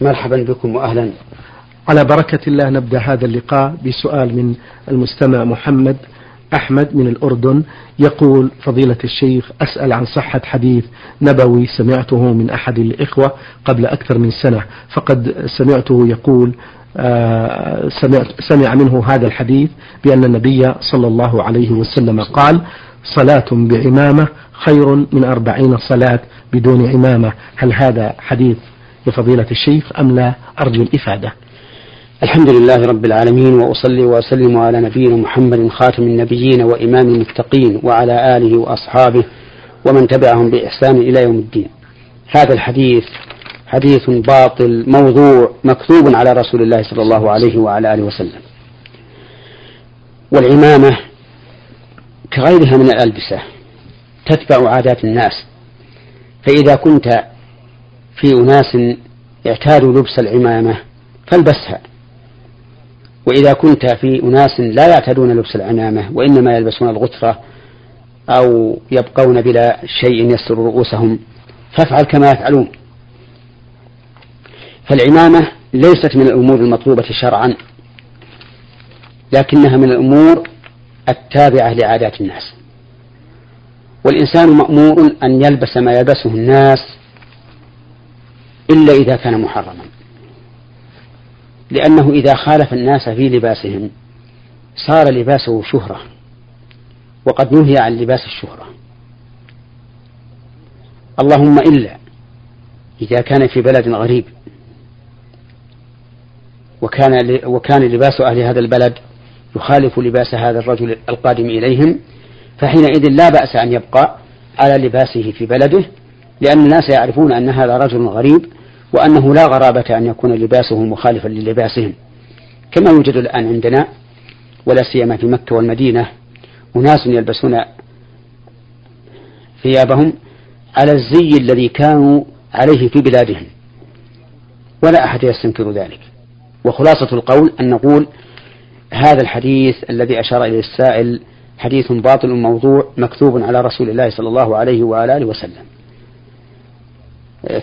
مرحبا بكم وأهلا. على بركة الله نبدأ هذا اللقاء بسؤال من المستمع محمد أحمد من الأردن. يقول فضيلة الشيخ أسأل عن صحة حديث نبوي سمعته من أحد الإخوة قبل أكثر من سنة فقد سمعته يقول آه، سمعت سمع منه هذا الحديث بأن النبي صلى الله عليه وسلم قال صلاة بعمامة خير من أربعين صلاة بدون عمامة. هل هذا حديث لفضيلة الشيخ أم لا؟ أرجو الإفادة. الحمد لله رب العالمين وأصلي وأسلم على نبينا محمد خاتم النبيين وإمام المتقين وعلى آله وأصحابه ومن تبعهم بإحسان إلى يوم الدين. هذا الحديث حديث باطل موضوع مكذوب على رسول الله صلى الله عليه وعلى آله وسلم. والعمامة كغيرها من الألبسة تتبع عادات الناس فإذا كنت في أناس اعتادوا لبس العمامة فالبسها. وإذا كنت في أناس لا يعتادون لبس العمامة وإنما يلبسون الغترة أو يبقون بلا شيء يستر رؤوسهم فافعل كما يفعلون. فالعمامة ليست من الأمور المطلوبة شرعا لكنها من الأمور التابعة لعادات الناس. والإنسان مأمور أن يلبس ما يلبسه الناس إلا إذا كان محرما. لأنه إذا خالف الناس في لباسهم صار لباسه شهرة وقد نهي عن لباس الشهرة. اللهم إلا إذا كان في بلد غريب وكان وكان لباس أهل هذا البلد يخالف لباس هذا الرجل القادم إليهم فحينئذ لا بأس أن يبقى على لباسه في بلده لأن الناس يعرفون أن هذا رجل غريب وأنه لا غرابة أن يكون لباسه مخالفا للباسهم. كما يوجد الآن عندنا ولا سيما في مكة والمدينة أناس يلبسون ثيابهم على الزي الذي كانوا عليه في بلادهم. ولا أحد يستنكر ذلك. وخلاصة القول أن نقول هذا الحديث الذي أشار إليه السائل حديث باطل موضوع مكتوب على رسول الله صلى الله عليه وآله وسلم.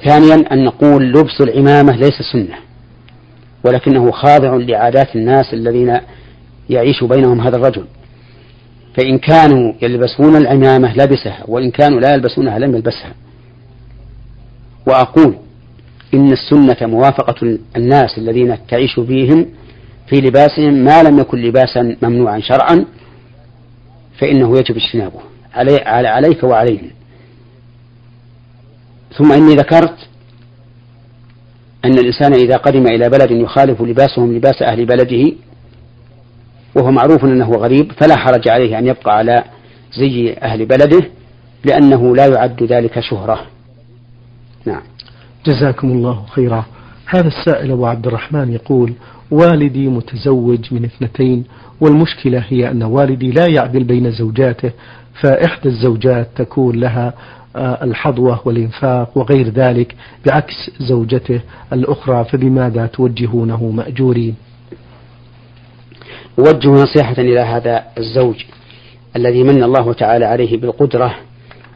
ثانيا أن نقول لبس العمامة ليس سنة ولكنه خاضع لعادات الناس الذين يعيش بينهم هذا الرجل. فإن كانوا يلبسون العمامة لبسها وإن كانوا لا يلبسونها لم يلبسها. وأقول إن السنة موافقة الناس الذين تعيش فيهم في لباسهم ما لم يكن لباسا ممنوعا شرعا فإنه يجب اجتنابه. علي عليك وعليهم. ثم إني ذكرت أن الإنسان إذا قدم إلى بلد يخالف لباسهم لباس أهل بلده وهو معروف أنه غريب فلا حرج عليه أن يبقى على زي أهل بلده لأنه لا يعد ذلك شهرة. نعم. جزاكم الله خيرا. هذا السائل أبو عبد الرحمن يقول والدي متزوج من اثنتين والمشكلة هي أن والدي لا يعدل بين زوجاته فإحدى الزوجات تكون لها الحظوة والإنفاق وغير ذلك بعكس زوجته الأخرى فبماذا توجهونه مأجورين؟ أوجه نصيحة إلى هذا الزوج الذي من الله تعالى عليه بالقدرة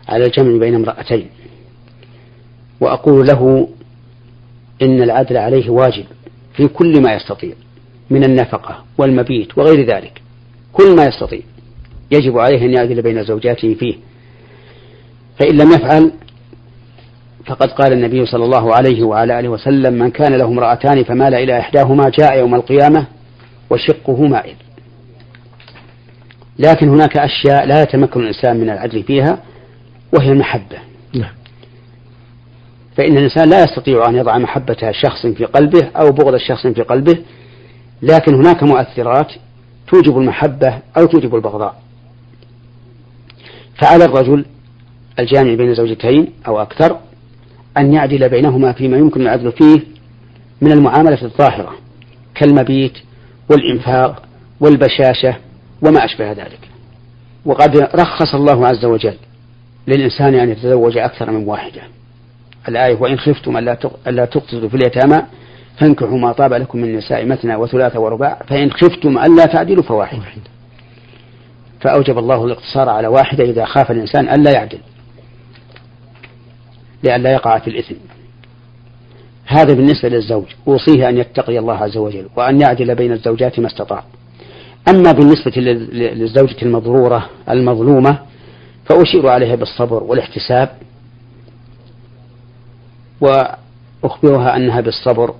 على الجمع بين امرأتين. وأقول له إن العدل عليه واجب في كل ما يستطيع من النفقة والمبيت وغير ذلك كل ما يستطيع. يجب عليه أن يعدل بين زوجاته فيه. فإن لم يفعل فقد قال النبي صلى الله عليه وعلى آله وسلم من كان له امرأتان فمال إلى إحداهما جاء يوم القيامة وشقه مائل. لكن هناك أشياء لا يتمكن الإنسان من العدل فيها وهي المحبة. نعم. فإن الإنسان لا يستطيع أن يضع محبة شخص في قلبه أو بغض شخص في قلبه لكن هناك مؤثرات توجب المحبة أو توجب البغضاء. فعلى الرجل الجامع بين زوجتين أو أكثر أن يعدل بينهما فيما يمكن العدل فيه من المعاملة الظاهرة كالمبيت والإنفاق والبشاشة وما أشبه ذلك. وقد رخص الله عز وجل للإنسان أن يتزوج أكثر من واحدة. الآية وإن خفتم ألا تقتلوا في اليتامى فانكحوا ما طاب لكم من النساء مثنى وثلاث ورباع فإن خفتم ألا تعدلوا فواحدة. فأوجب الله الاقتصار على واحدة إذا خاف الإنسان ألا يعدل. لئلا يقع في الإثم. هذا بالنسبة للزوج. أوصيه أن يتقي الله عز وجل وأن يعدل بين الزوجات ما استطاع. أما بالنسبة للزوجة المضرورة المظلومة فأشير عليها بالصبر والاحتساب وأخبرها أنها بالصبر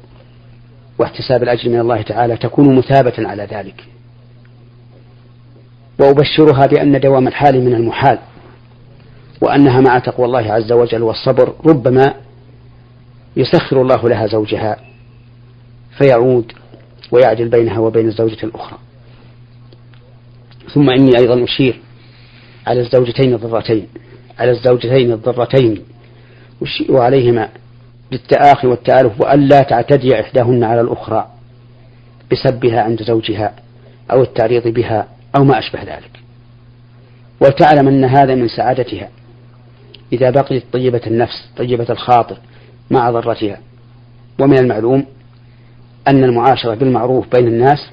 واحتساب الأجر من الله تعالى تكون مثابة على ذلك. وأبشرها بأن دوام الحال من المحال. وأنها مع تقوى الله عز وجل والصبر ربما يسخر الله لها زوجها فيعود ويعدل بينها وبين الزوجة الأخرى. ثم إني أيضا أشير على الزوجتين الضرتين على الزوجتين الضرتين أشير عليهما بالتآخي والتآلف وألا تعتدي إحداهن على الأخرى بسبها عند زوجها أو التعريض بها أو ما أشبه ذلك. ولتعلم أن هذا من سعادتها. إذا بقيت طيبة النفس طيبة الخاطر مع ضرتها ومن المعلوم أن المعاشرة بالمعروف بين الناس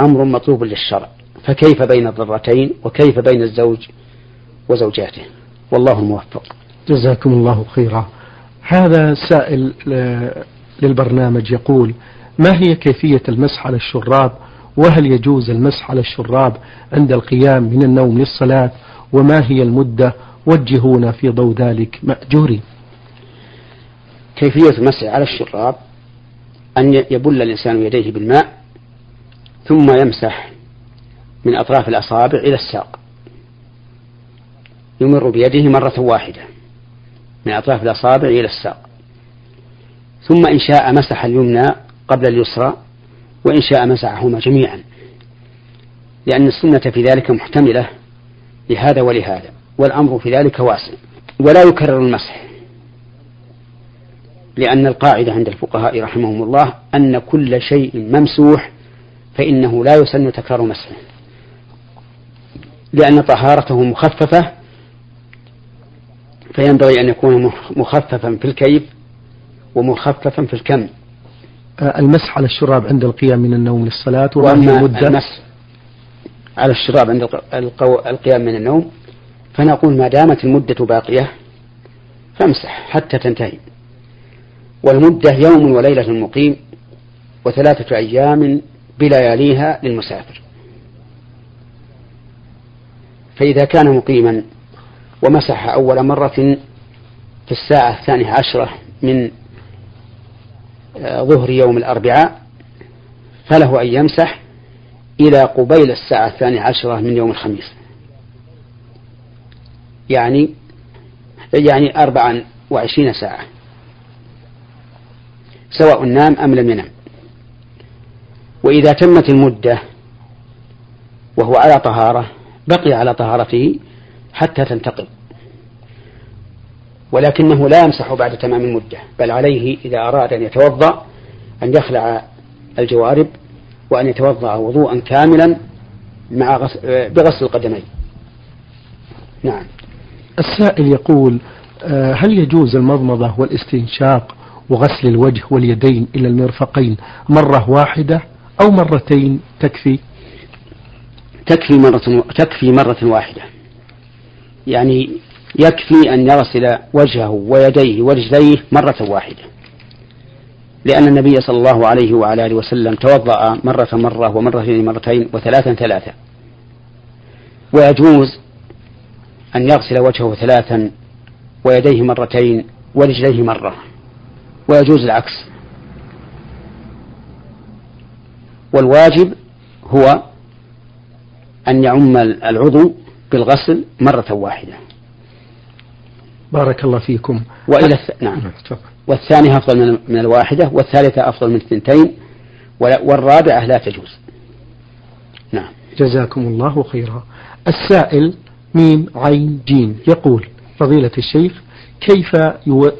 أمر مطلوب للشرع. فكيف بين الضرتين وكيف بين الزوج وزوجاته؟ والله الموفق. جزاكم الله خيرا. هذا سائل للبرنامج يقول ما هي كيفية المسح على الشراب؟ وهل يجوز المسح على الشراب عند القيام من النوم للصلاة؟ وما هي المدة وجهونا في ضوء ذلك مأجورين كيفية المسح على الشراب؟ أن يبل الإنسان يديه بالماء ثم يمسح من أطراف الأصابع إلى الساق. يمر بيده مرة واحدة من أطراف الأصابع إلى الساق. ثم إن شاء مسح اليمنى قبل اليسرى وإن شاء مسحهما جميعا. لأن السنة في ذلك محتملة لهذا ولهذا. والأمر في ذلك واسع. ولا يكرر المسح. لأن القاعدة عند الفقهاء رحمهم الله أن كل شيء ممسوح فإنه لا يسن تكرار مسحه. لأن طهارته مخففة فينبغي أن يكون مخففا في الكيف ومخففا في الكم. آه، المسح على الشراب عند القيام من النوم للصلاة المدة؟ المسح على الشراب عند القيام من النوم فنقول ما دامت المدة باقية فامسح حتى تنتهي. والمدة يوم وليلة المقيم وثلاثة أيام بلياليها للمسافر. فإذا كان مقيما ومسح أول مرة في الساعة الثانية عشرة من آه، ظهر يوم الأربعاء فله أن يمسح إلى قبيل الساعة الثانية عشرة من يوم الخميس. يعني يعني أربعا وعشرين ساعة. سواء نام أم لم ينم وإذا تمت المدة وهو على طهارة بقي على طهارته حتى تنتقل. ولكنه لا يمسح بعد تمام المدة بل عليه إذا أراد أن يتوضأ أن يخلع الجوارب وأن يتوضأ وضوءا كاملا مع غسل بغسل القدمين. نعم. السائل يقول آه، هل يجوز المضمضة والاستنشاق وغسل الوجه واليدين إلى المرفقين مرة واحدة أو مرتين؟ تكفي. تكفي مرة تكفي مرة واحدة. يعني يكفي أن يغسل وجهه ويديه ورجليه مرة واحدة. لأن النبي صلى الله عليه وعلى آله وسلم توضأ مرة مرة ومرتين مرتين وثلاثا ثلاثا. ويجوز أن يغسل وجهه ثلاثا ويديه مرتين ورجليه مرة ويجوز العكس. والواجب هو أن يعم العضو بالغسل مرة واحدة. بارك الله فيكم. وإلى الث... نعم, نعم، والثانية أفضل من, من الواحدة والثالثة أفضل من الثنتين والرابعة لا تجوز. نعم. جزاكم الله خيرا. السائل ميم عين جيم يقول فضيلة الشيخ كيف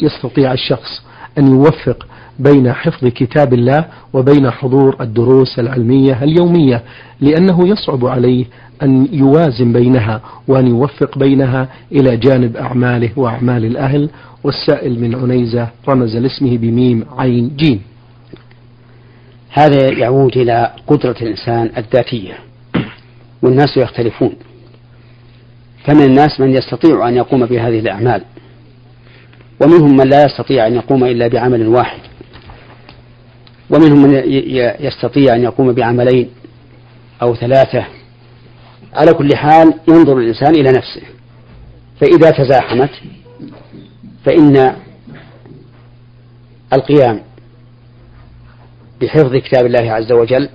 يستطيع الشخص أن يوفق بين حفظ كتاب الله وبين حضور الدروس العلمية اليومية؟ لأنه يصعب عليه أن يوازن بينها وأن يوفق بينها إلى جانب أعماله وأعمال الأهل. والسائل من عنيزة رمز لاسمه بميم عين جيم هذا يعود إلى قدرة الإنسان الذاتية والناس يختلفون. فمن الناس من يستطيع أن يقوم بهذه الأعمال. ومنهم من لا يستطيع أن يقوم إلا بعمل واحد. ومنهم من يستطيع أن يقوم بعملين أو ثلاثة. على كل حال ينظر الإنسان إلى نفسه. فإذا تزاحمت فإن القيام بحفظ كتاب الله عز وجل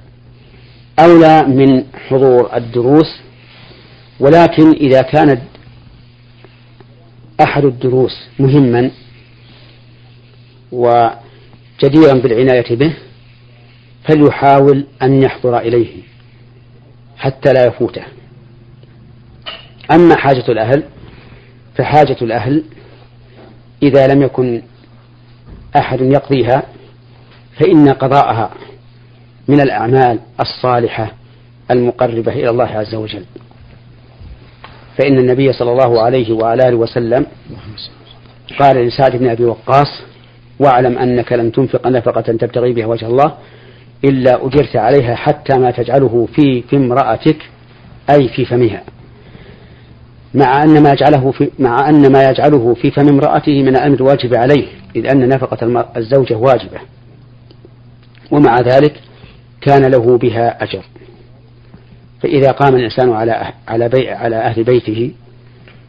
أولى من حضور الدروس ولكن إذا كان أحد الدروس مهما وجديرا بالعناية به فليحاول أن يحضر إليه حتى لا يفوته. أما حاجة الأهل فحاجة الأهل إذا لم يكن أحد يقضيها فإن قضاءها من الأعمال الصالحة المقربة إلى الله عز وجل. فإن النبي صلى الله عليه وعلى آله وسلم قال لسعد بن أبي وقاص واعلم أنك لن تنفق نفقة تبتغي بها وجه الله إلا أجرت عليها حتى ما تجعله في في امرأتك أي في فمها. مع أن ما يجعله في مع أن ما يجعله في فم امرأته من الأمر الواجب عليه إذ أن نفقة الزوجة واجبة. ومع ذلك كان له بها أجر. فإذا قام الإنسان على أه-، على بي على أهل بيته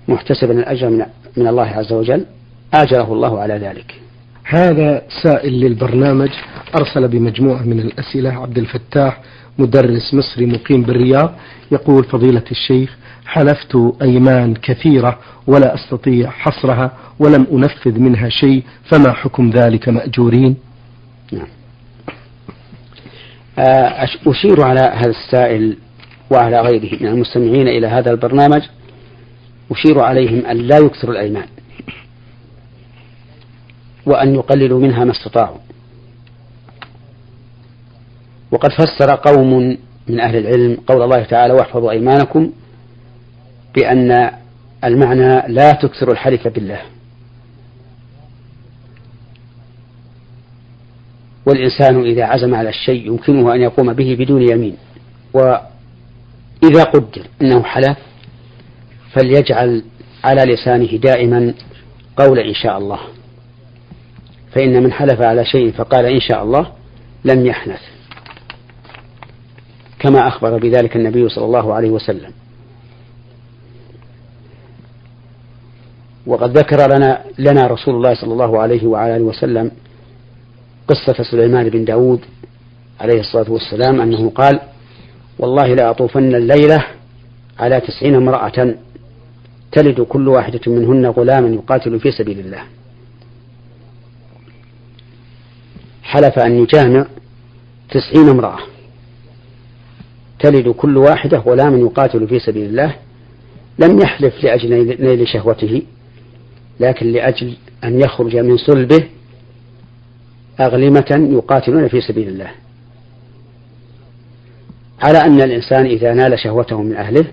محتسبا الأجر من, من الله عز وجل آجره الله على ذلك. هذا سائل للبرنامج. أرسل بمجموعة من الأسئلة. عبد الفتاح مدرس مصري مقيم بالرياض. يقول فضيلة الشيخ حلفت أيمان كثيرة ولا أستطيع حصرها ولم أنفذ منها شيء فما حكم ذلك مأجورين؟ نعم. آه، أشير على هذا السائل وعلى غيره من المستمعين إلى هذا البرنامج أشير عليهم أن لا يكثروا الأيمان وأن يقللوا منها ما استطاعوا. وقد فسر قوم من أهل العلم قول الله تعالى واحفظوا أيمانكم بأن المعنى لا تكثر الحلف بالله. والإنسان إذا عزم على الشيء يمكنه أن يقوم به بدون يمين وإذا قدر أنه حلف فليجعل على لسانه دائما قول إن شاء الله. فإن من حلف على شيء فقال إن شاء الله لم يحنث. كما أخبر بذلك النبي صلى الله عليه وسلم. وقد ذكر لنا لنا رسول الله صلى الله عليه وعلى آله وسلم قصة سليمان بن داود عليه الصلاة والسلام أنه قال والله لأطوفن الليلة على تسعين امرأة تلد كل واحدة منهن غلاما يقاتل في سبيل الله. حلف أن يجامع تسعين امرأة تلد كل واحدة غلاما يقاتل في سبيل الله. لم يحلف لأجل نيل شهوته لكن لأجل أن يخرج من صلبه أغلمة يقاتلون في سبيل الله. على أن الإنسان إذا نال شهوته من أهله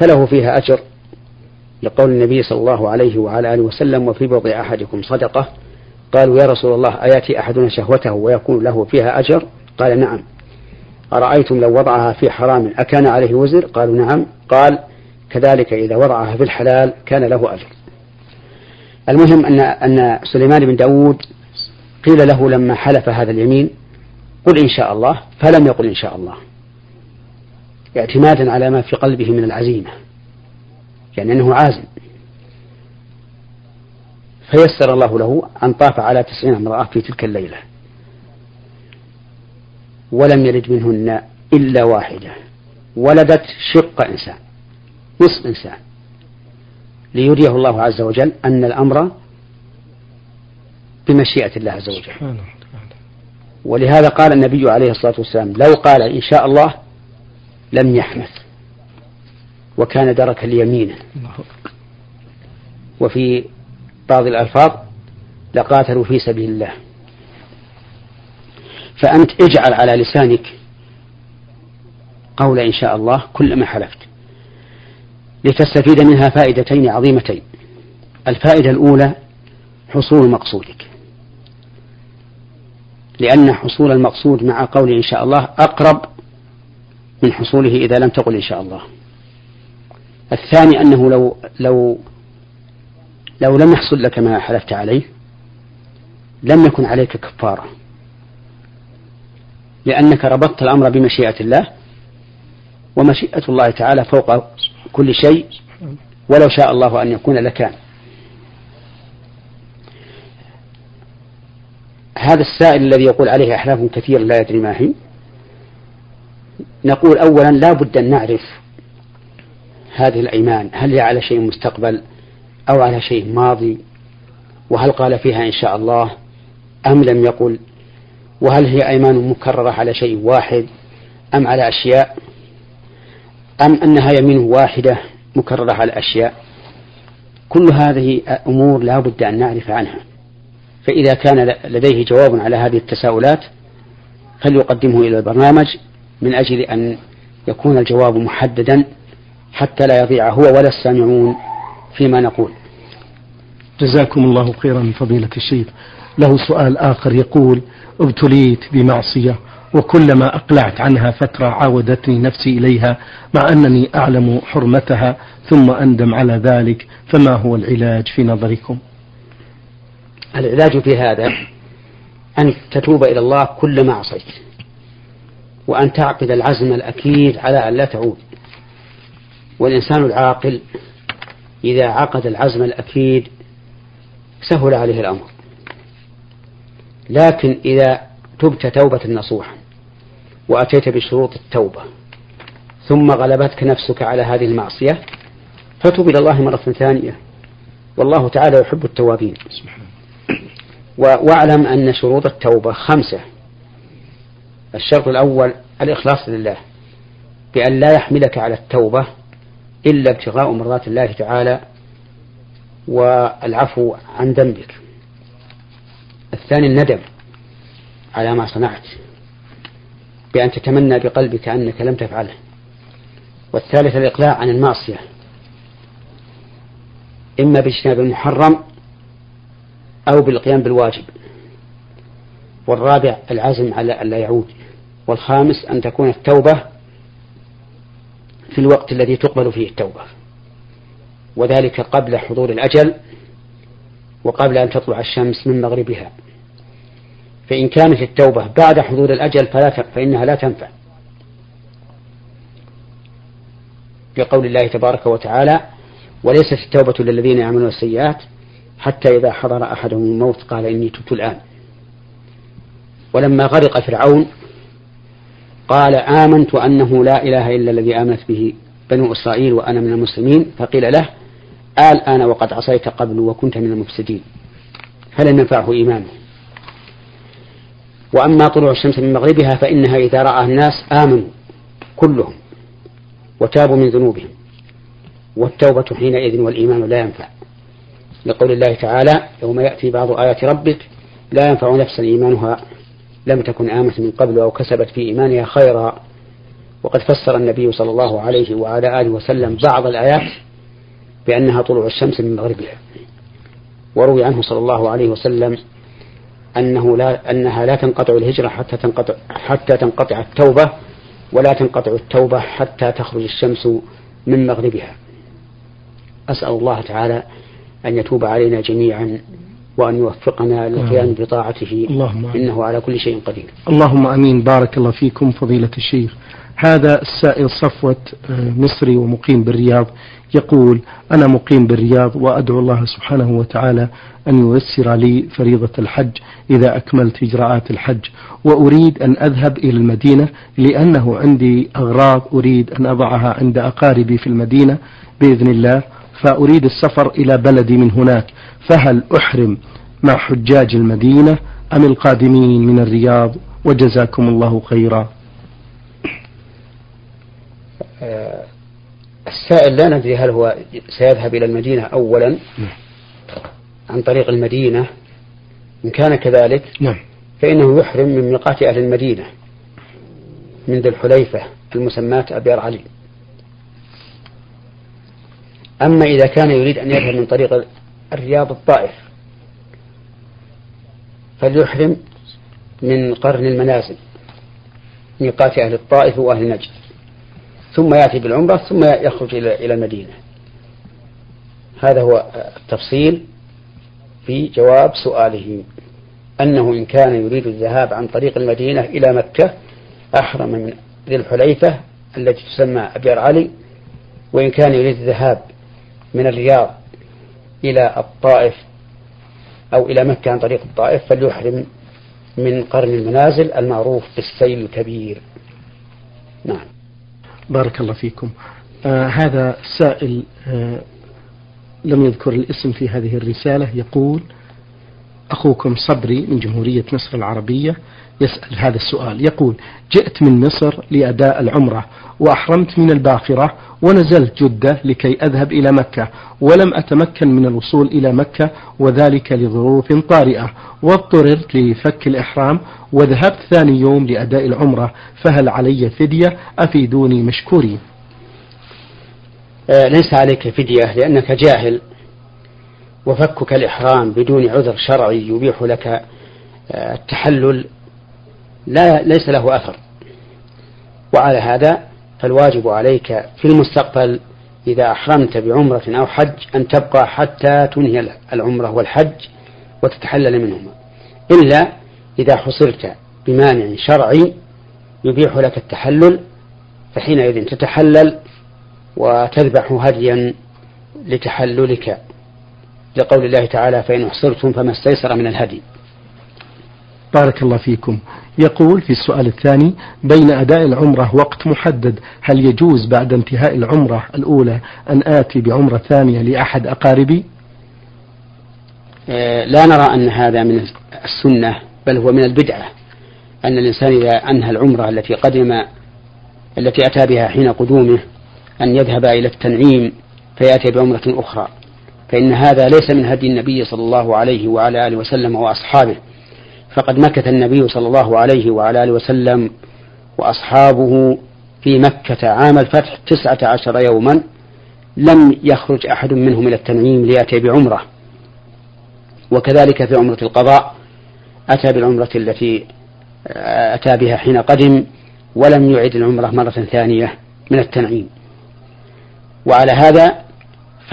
فله فيها أجر لقول النبي صلى الله عليه وعلى آله وسلم وفي بضع أحدكم صدقة؟ قالوا يا رسول الله أيأتي أحدنا شهوته ويكون له فيها أجر؟ قال نعم. أرأيتم لو وضعها في حرام أكان عليه وزر؟ قالوا نعم. قال كذلك إذا وضعها في الحلال كان له أجر. المهم أن أن سليمان بن داود قيل له لما حلف هذا اليمين قل إن شاء الله. فلم يقل إن شاء الله. اعتمادا على ما في قلبه من العزيمة يعني أنه عازم. فيسر الله له أن طاف على تسعين امرأة في تلك الليلة. ولم يلد منهن إلا واحدة. ولدت شق إنسان نصف إنسان. ليريه الله عز وجل أن الأمر بمشيئة الله عز وجل. ولهذا قال النبي عليه الصلاة والسلام لو قال إن شاء الله لم يحنث وكان درك ليمينه. وفي بعض الألفاظ لقاتلوا في سبيل الله. فأنت اجعل على لسانك قول إن شاء الله كلما حلفت. لتستفيد منها فائدتين عظيمتين. الفائدة الأولى حصول مقصودك. لأن حصول المقصود مع قول إن شاء الله أقرب من حصوله إذا لم تقل إن شاء الله. الثاني أنه لو لو لو لم يحصل لك ما حلفت عليه لم يكن عليك كفارة. لأنك ربطت الأمر بمشيئة الله ومشيئة الله تعالى فوق كل شيء ولو شاء الله أن يكون لكان هذا السائل الذي يقول عليه أحلاف كثير لا يدري ما هي. نقول أولا لا بد أن نعرف هذه الأيمان هل هي على شيء مستقبل أو على شيء ماضي؟ وهل قال فيها إن شاء الله؟ أم لم يقل؟ وهل هي أيمان مكررة على شيء واحد أم على أشياء؟ أم أنها يمين واحدة مكررة على أشياء؟ كل هذه أمور لا بد أن نعرف عنها. فإذا كان لديه جواب على هذه التساؤلات فليقدمه إلى البرنامج من أجل أن يكون الجواب محددا حتى لا يضيع هو ولا السامعون فيما نقول. جزاكم الله خيرا فضيلة الشيخ. له سؤال آخر يقول ابتليت بمعصية وكلما أقلعت عنها فترة عاودتني نفسي إليها مع أنني أعلم حرمتها ثم أندم على ذلك فما هو العلاج في نظركم؟ العلاج في هذا أن تتوب إلى الله كل ما عصيت. وأن تعقد العزم الأكيد على أن لا تعود. والإنسان العاقل إذا عقد العزم الأكيد سهل عليه الأمر. لكن إذا تبت توبة نصوحا وأتيت بشروط التوبة ثم غلبتك نفسك على هذه المعصية فتوب إلى الله مرة ثانية. والله تعالى يحب التوابين. واعلم أن شروط التوبة خمسة. الشرط الأول الإخلاص لله بأن لا يحملك على التوبة إلا ابتغاء مرضات الله تعالى والعفو عن ذنبك. الثاني الندم على ما صنعت بأن تتمنى بقلبك أنك لم تفعله. والثالث الإقلاع عن المعصية إما باجتناب المحرم أو بالقيام بالواجب. والرابع العزم على ألا يعود. والخامس أن تكون التوبة في الوقت الذي تقبل فيه التوبة. وذلك قبل حضور الأجل وقبل أن تطلع الشمس من مغربها. فإن كانت التوبة بعد حضور الأجل فلا فإنها لا تنفع. لقول الله تبارك وتعالى وليست التوبة للذين يعملون السيئات حتى إذا حضر أحدهم الموت قال إني تبت الآن. ولما غرق فرعون قال آمنت أنه لا إله إلا الذي آمنت به بنو إسرائيل وأنا من المسلمين فقيل له آل أنا وقد عصيت قبل وكنت من المفسدين. فلن ينفعه إيمانه؟ وأما طلوع الشمس من مغربها فإنها إذا رأى الناس آمنوا كلهم وتابوا من ذنوبهم. والتوبة حينئذ والإيمان لا ينفع. لقول الله تعالى يوم يأتي بعض آيات ربك لا ينفع نفسا إيمانها لم تكن آمنت من قبل أو كسبت في إيمانها خيرا. وقد فسر النبي صلى الله عليه وعلى آله وسلم بعض الآيات بأنها طلوع الشمس من مغربها. وروي عنه صلى الله عليه وسلم أنه لا أنها لا تنقطع الهجرة حتى تنقطع حتى تنقطع التوبة ولا تنقطع التوبة حتى تخرج الشمس من مغربها. أسأل الله تعالى أن يتوب علينا جميعا. وأن يوفقنا للقيام بطاعته. اللهم إنه على كل شيء قدير. اللهم أمين. بارك الله فيكم فضيلة الشيخ. هذا السائل صفوة آه، مصري ومقيم بالرياض يقول أنا مقيم بالرياض وأدعو الله سبحانه وتعالى أن ييسر لي فريضة الحج إذا أكملت إجراءات الحج. وأريد أن أذهب إلى المدينة لأنه عندي أغراض أريد أن أضعها عند أقاربي في المدينة بإذن الله. فأريد السفر إلى بلدي من هناك فهل أحرم مع حجاج المدينة أم القادمين من الرياض؟ وجزاكم الله خيرا. آه، السائل لا ندري هل هو سيذهب إلى المدينة أولا. عن طريق المدينة. إن كان كذلك نعم. فإنه يحرم من ميقات أهل المدينة من ذي الحليفة المسماة أبيار علي. أما إذا كان يريد أن يذهب من طريق الرياض الطائف فليحرم من قرن المنازل ميقات أهل الطائف وأهل نجد ثم يأتي بالعمرة ثم يخرج إلى المدينة. هذا هو التفصيل في جواب سؤاله. أنه إن كان يريد الذهاب عن طريق المدينة إلى مكة أحرم من ذي الحليفة التي تسمى أبيار علي وإن كان يريد الذهاب من الرياض إلى الطائف أو إلى مكة عن طريق الطائف فليحرم من قرن المنازل المعروف بالسيل الكبير. نعم. بارك الله فيكم. آه هذا سائل آه لم يذكر الاسم في هذه الرسالة يقول أخوكم صبري من جمهورية مصر العربية يسأل هذا السؤال. يقول جئت من مصر لأداء العمرة وأحرمت من الباخرة ونزلت جدة لكي أذهب إلى مكة ولم أتمكن من الوصول إلى مكة وذلك لظروف طارئة. واضطررت لفك الإحرام وذهبت ثاني يوم لأداء العمرة فهل علي فدية أفيدوني مشكورين؟ آه ليس عليك فدية لأنك جاهل. وفكك الإحرام بدون عذر شرعي يبيح لك آه، التحلل لا ليس له أثر. وعلى هذا فالواجب عليك في المستقبل إذا أحرمت بعمرة أو حج أن تبقى حتى تنهي العمرة والحج وتتحلل منهما. إلا إذا حصرت بمانع شرعي يبيح لك التحلل فحينئذ تتحلل وتذبح هديا لتحللك. لقول الله تعالى فإن أحصرتم فما استيسر من الهدي. بارك الله فيكم. يقول في السؤال الثاني بين أداء العمرة وقت محدد هل يجوز بعد انتهاء العمرة الأولى أن آتي بعمرة ثانية لأحد أقاربي؟ آه، لا نرى أن هذا من السنة بل هو من البدعة. أن الإنسان إذا أنهى العمرة التي قدم التي أتى بها حين قدومه أن يذهب إلى التنعيم فيأتي بعمرة أخرى. فإن هذا ليس من هدي النبي صلى الله عليه وعلى آله وسلم وأصحابه. فقد مكث النبي صلى الله عليه وعلى آله وسلم وأصحابه في مكة عام الفتح تسعة عشر يوما لم يخرج أحد منهم إلى التنعيم ليأتي بعمرة. وكذلك في عمرة القضاء أتى بالعمرة التي أتى بها حين قدم ولم يعد العمرة مرة ثانية من التنعيم. وعلى هذا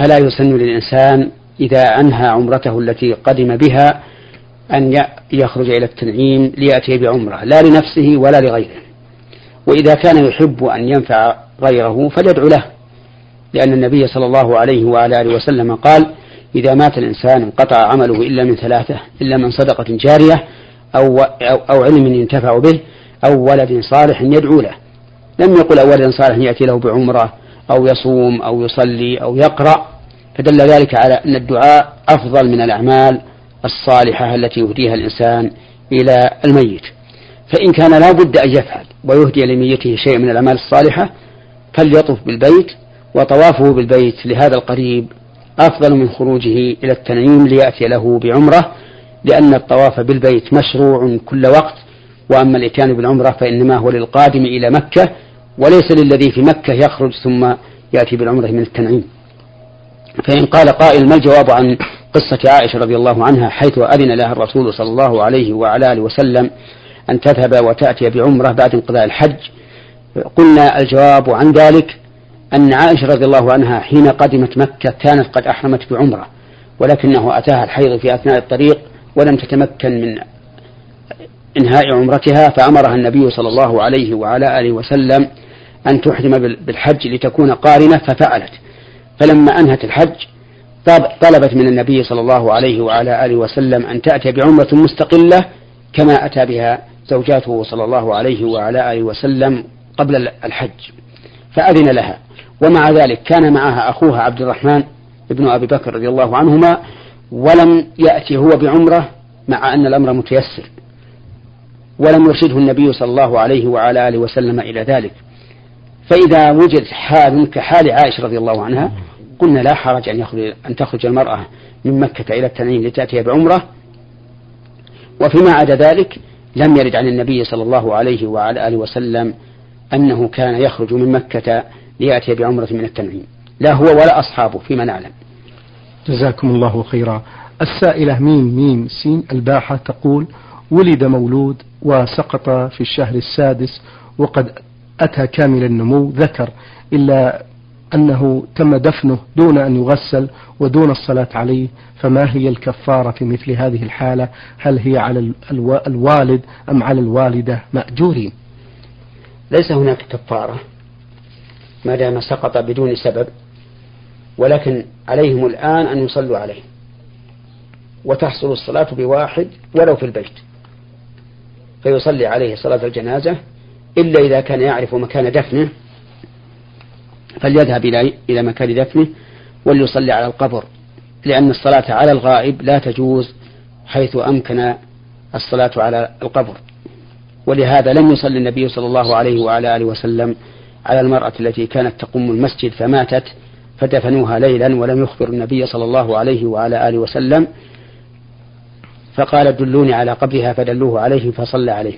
فلا يسن للإنسان إذا أنهى عمرته التي قدم بها أن يخرج إلى التنعيم ليأتي بعمرة لا لنفسه ولا لغيره. وإذا كان يحب أن ينفع غيره فليدعو له لأن النبي صلى الله عليه وعلى آله وسلم قال إذا مات الإنسان انقطع عمله إلا من ثلاثة إلا من صدقة جارية أو, أو, أو علم ينتفع به أو ولد صالح يدعو له. لم يقل أو ولد صالح يأتي له بعمرة أو يصوم أو يصلي أو يقرأ فدل ذلك على أن الدعاء أفضل من الأعمال الصالحة التي يهديها الإنسان إلى الميت. فإن كان لا بد أن يفعل ويهدي لميته شيء من الأعمال الصالحة فليطف بالبيت وطوافه بالبيت لهذا القريب أفضل من خروجه إلى التنعيم ليأتي له بعمرة لأن الطواف بالبيت مشروع كل وقت وأما الإتيان بالعمرة فإنما هو للقادم إلى مكة وليس للذي في مكة يخرج ثم يأتي بالعمرة من التنعيم. فإن قال قائل ما الجواب عن قصة عائشة رضي الله عنها حيث أذن لها الرسول صلى الله عليه وعلى آله وسلم أن تذهب وتأتي بعمرة بعد انقضاء الحج. قلنا الجواب عن ذلك أن عائشة رضي الله عنها حين قدمت مكة كانت قد أحرمت بعمرة ولكنه أتاها الحيض في أثناء الطريق ولم تتمكن من إنهاء عمرتها فأمرها النبي صلى الله عليه وعلى آله وسلم أن تحرم بالحج لتكون قارنة ففعلت. فلما أنهت الحج طلبت من النبي صلى الله عليه وعلى آله وسلم أن تأتي بعمرة مستقلة كما أتى بها زوجاته صلى الله عليه وعلى آله وسلم قبل الحج. فأذن لها. ومع ذلك كان معها أخوها عبد الرحمن ابن أبي بكر رضي الله عنهما ولم يأتي هو بعمرة مع أن الأمر متيسر. ولم يرشده النبي صلى الله عليه وعلى آله وسلم إلى ذلك. فإذا وجد حال كحال عائشة رضي الله عنها قلنا لا حرج أن يخرج أن تخرج المرأة من مكة إلى التنعيم لتأتي بعمرة. وفيما عدا ذلك لم يرد عن النبي صلى الله عليه وعلى آله وسلم أنه كان يخرج من مكة ليأتي بعمرة من التنعيم. لا هو ولا أصحابه فيما نعلم. جزاكم الله خيرا. السائلة ميم ميم سين الباحة تقول ولد مولود وسقط في الشهر السادس وقد أتى كامل النمو ذكر إلا أنه تم دفنه دون أن يغسل ودون الصلاة عليه فما هي الكفارة في مثل هذه الحالة؟ هل هي على الوالد أم على الوالدة؟ مأجورين. ليس هناك كفارة ما دام سقط بدون سبب ولكن عليهم الآن أن يصلوا عليه. وتحصل الصلاة بواحد ولو في البيت. فيصلي عليه صلاة الجنازة إلا إذا كان يعرف مكان دفنه فليذهب إلى إلى مكان دفنه وليصلي على القبر لأن الصلاة على الغائب لا تجوز حيث أمكن الصلاة على القبر. ولهذا لم يصلي النبي صلى الله عليه وعلى آله وسلم على المرأة التي كانت تقوم المسجد فماتت فدفنوها ليلا ولم يخبر النبي صلى الله عليه وعلى آله وسلم فقال دلوني على قبرها فدلوه عليه فصلى عليه.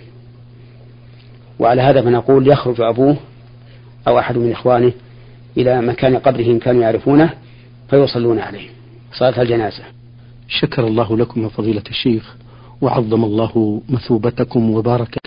وعلى هذا فنقول يخرج أبوه أو أحد من إخوانه إلى مكان قبره إن كانوا يعرفونه فيصلون عليه. صلاة الجنازة. شكر الله لكم يا فضيلة الشيخ وعظم الله مثوبتكم وبارك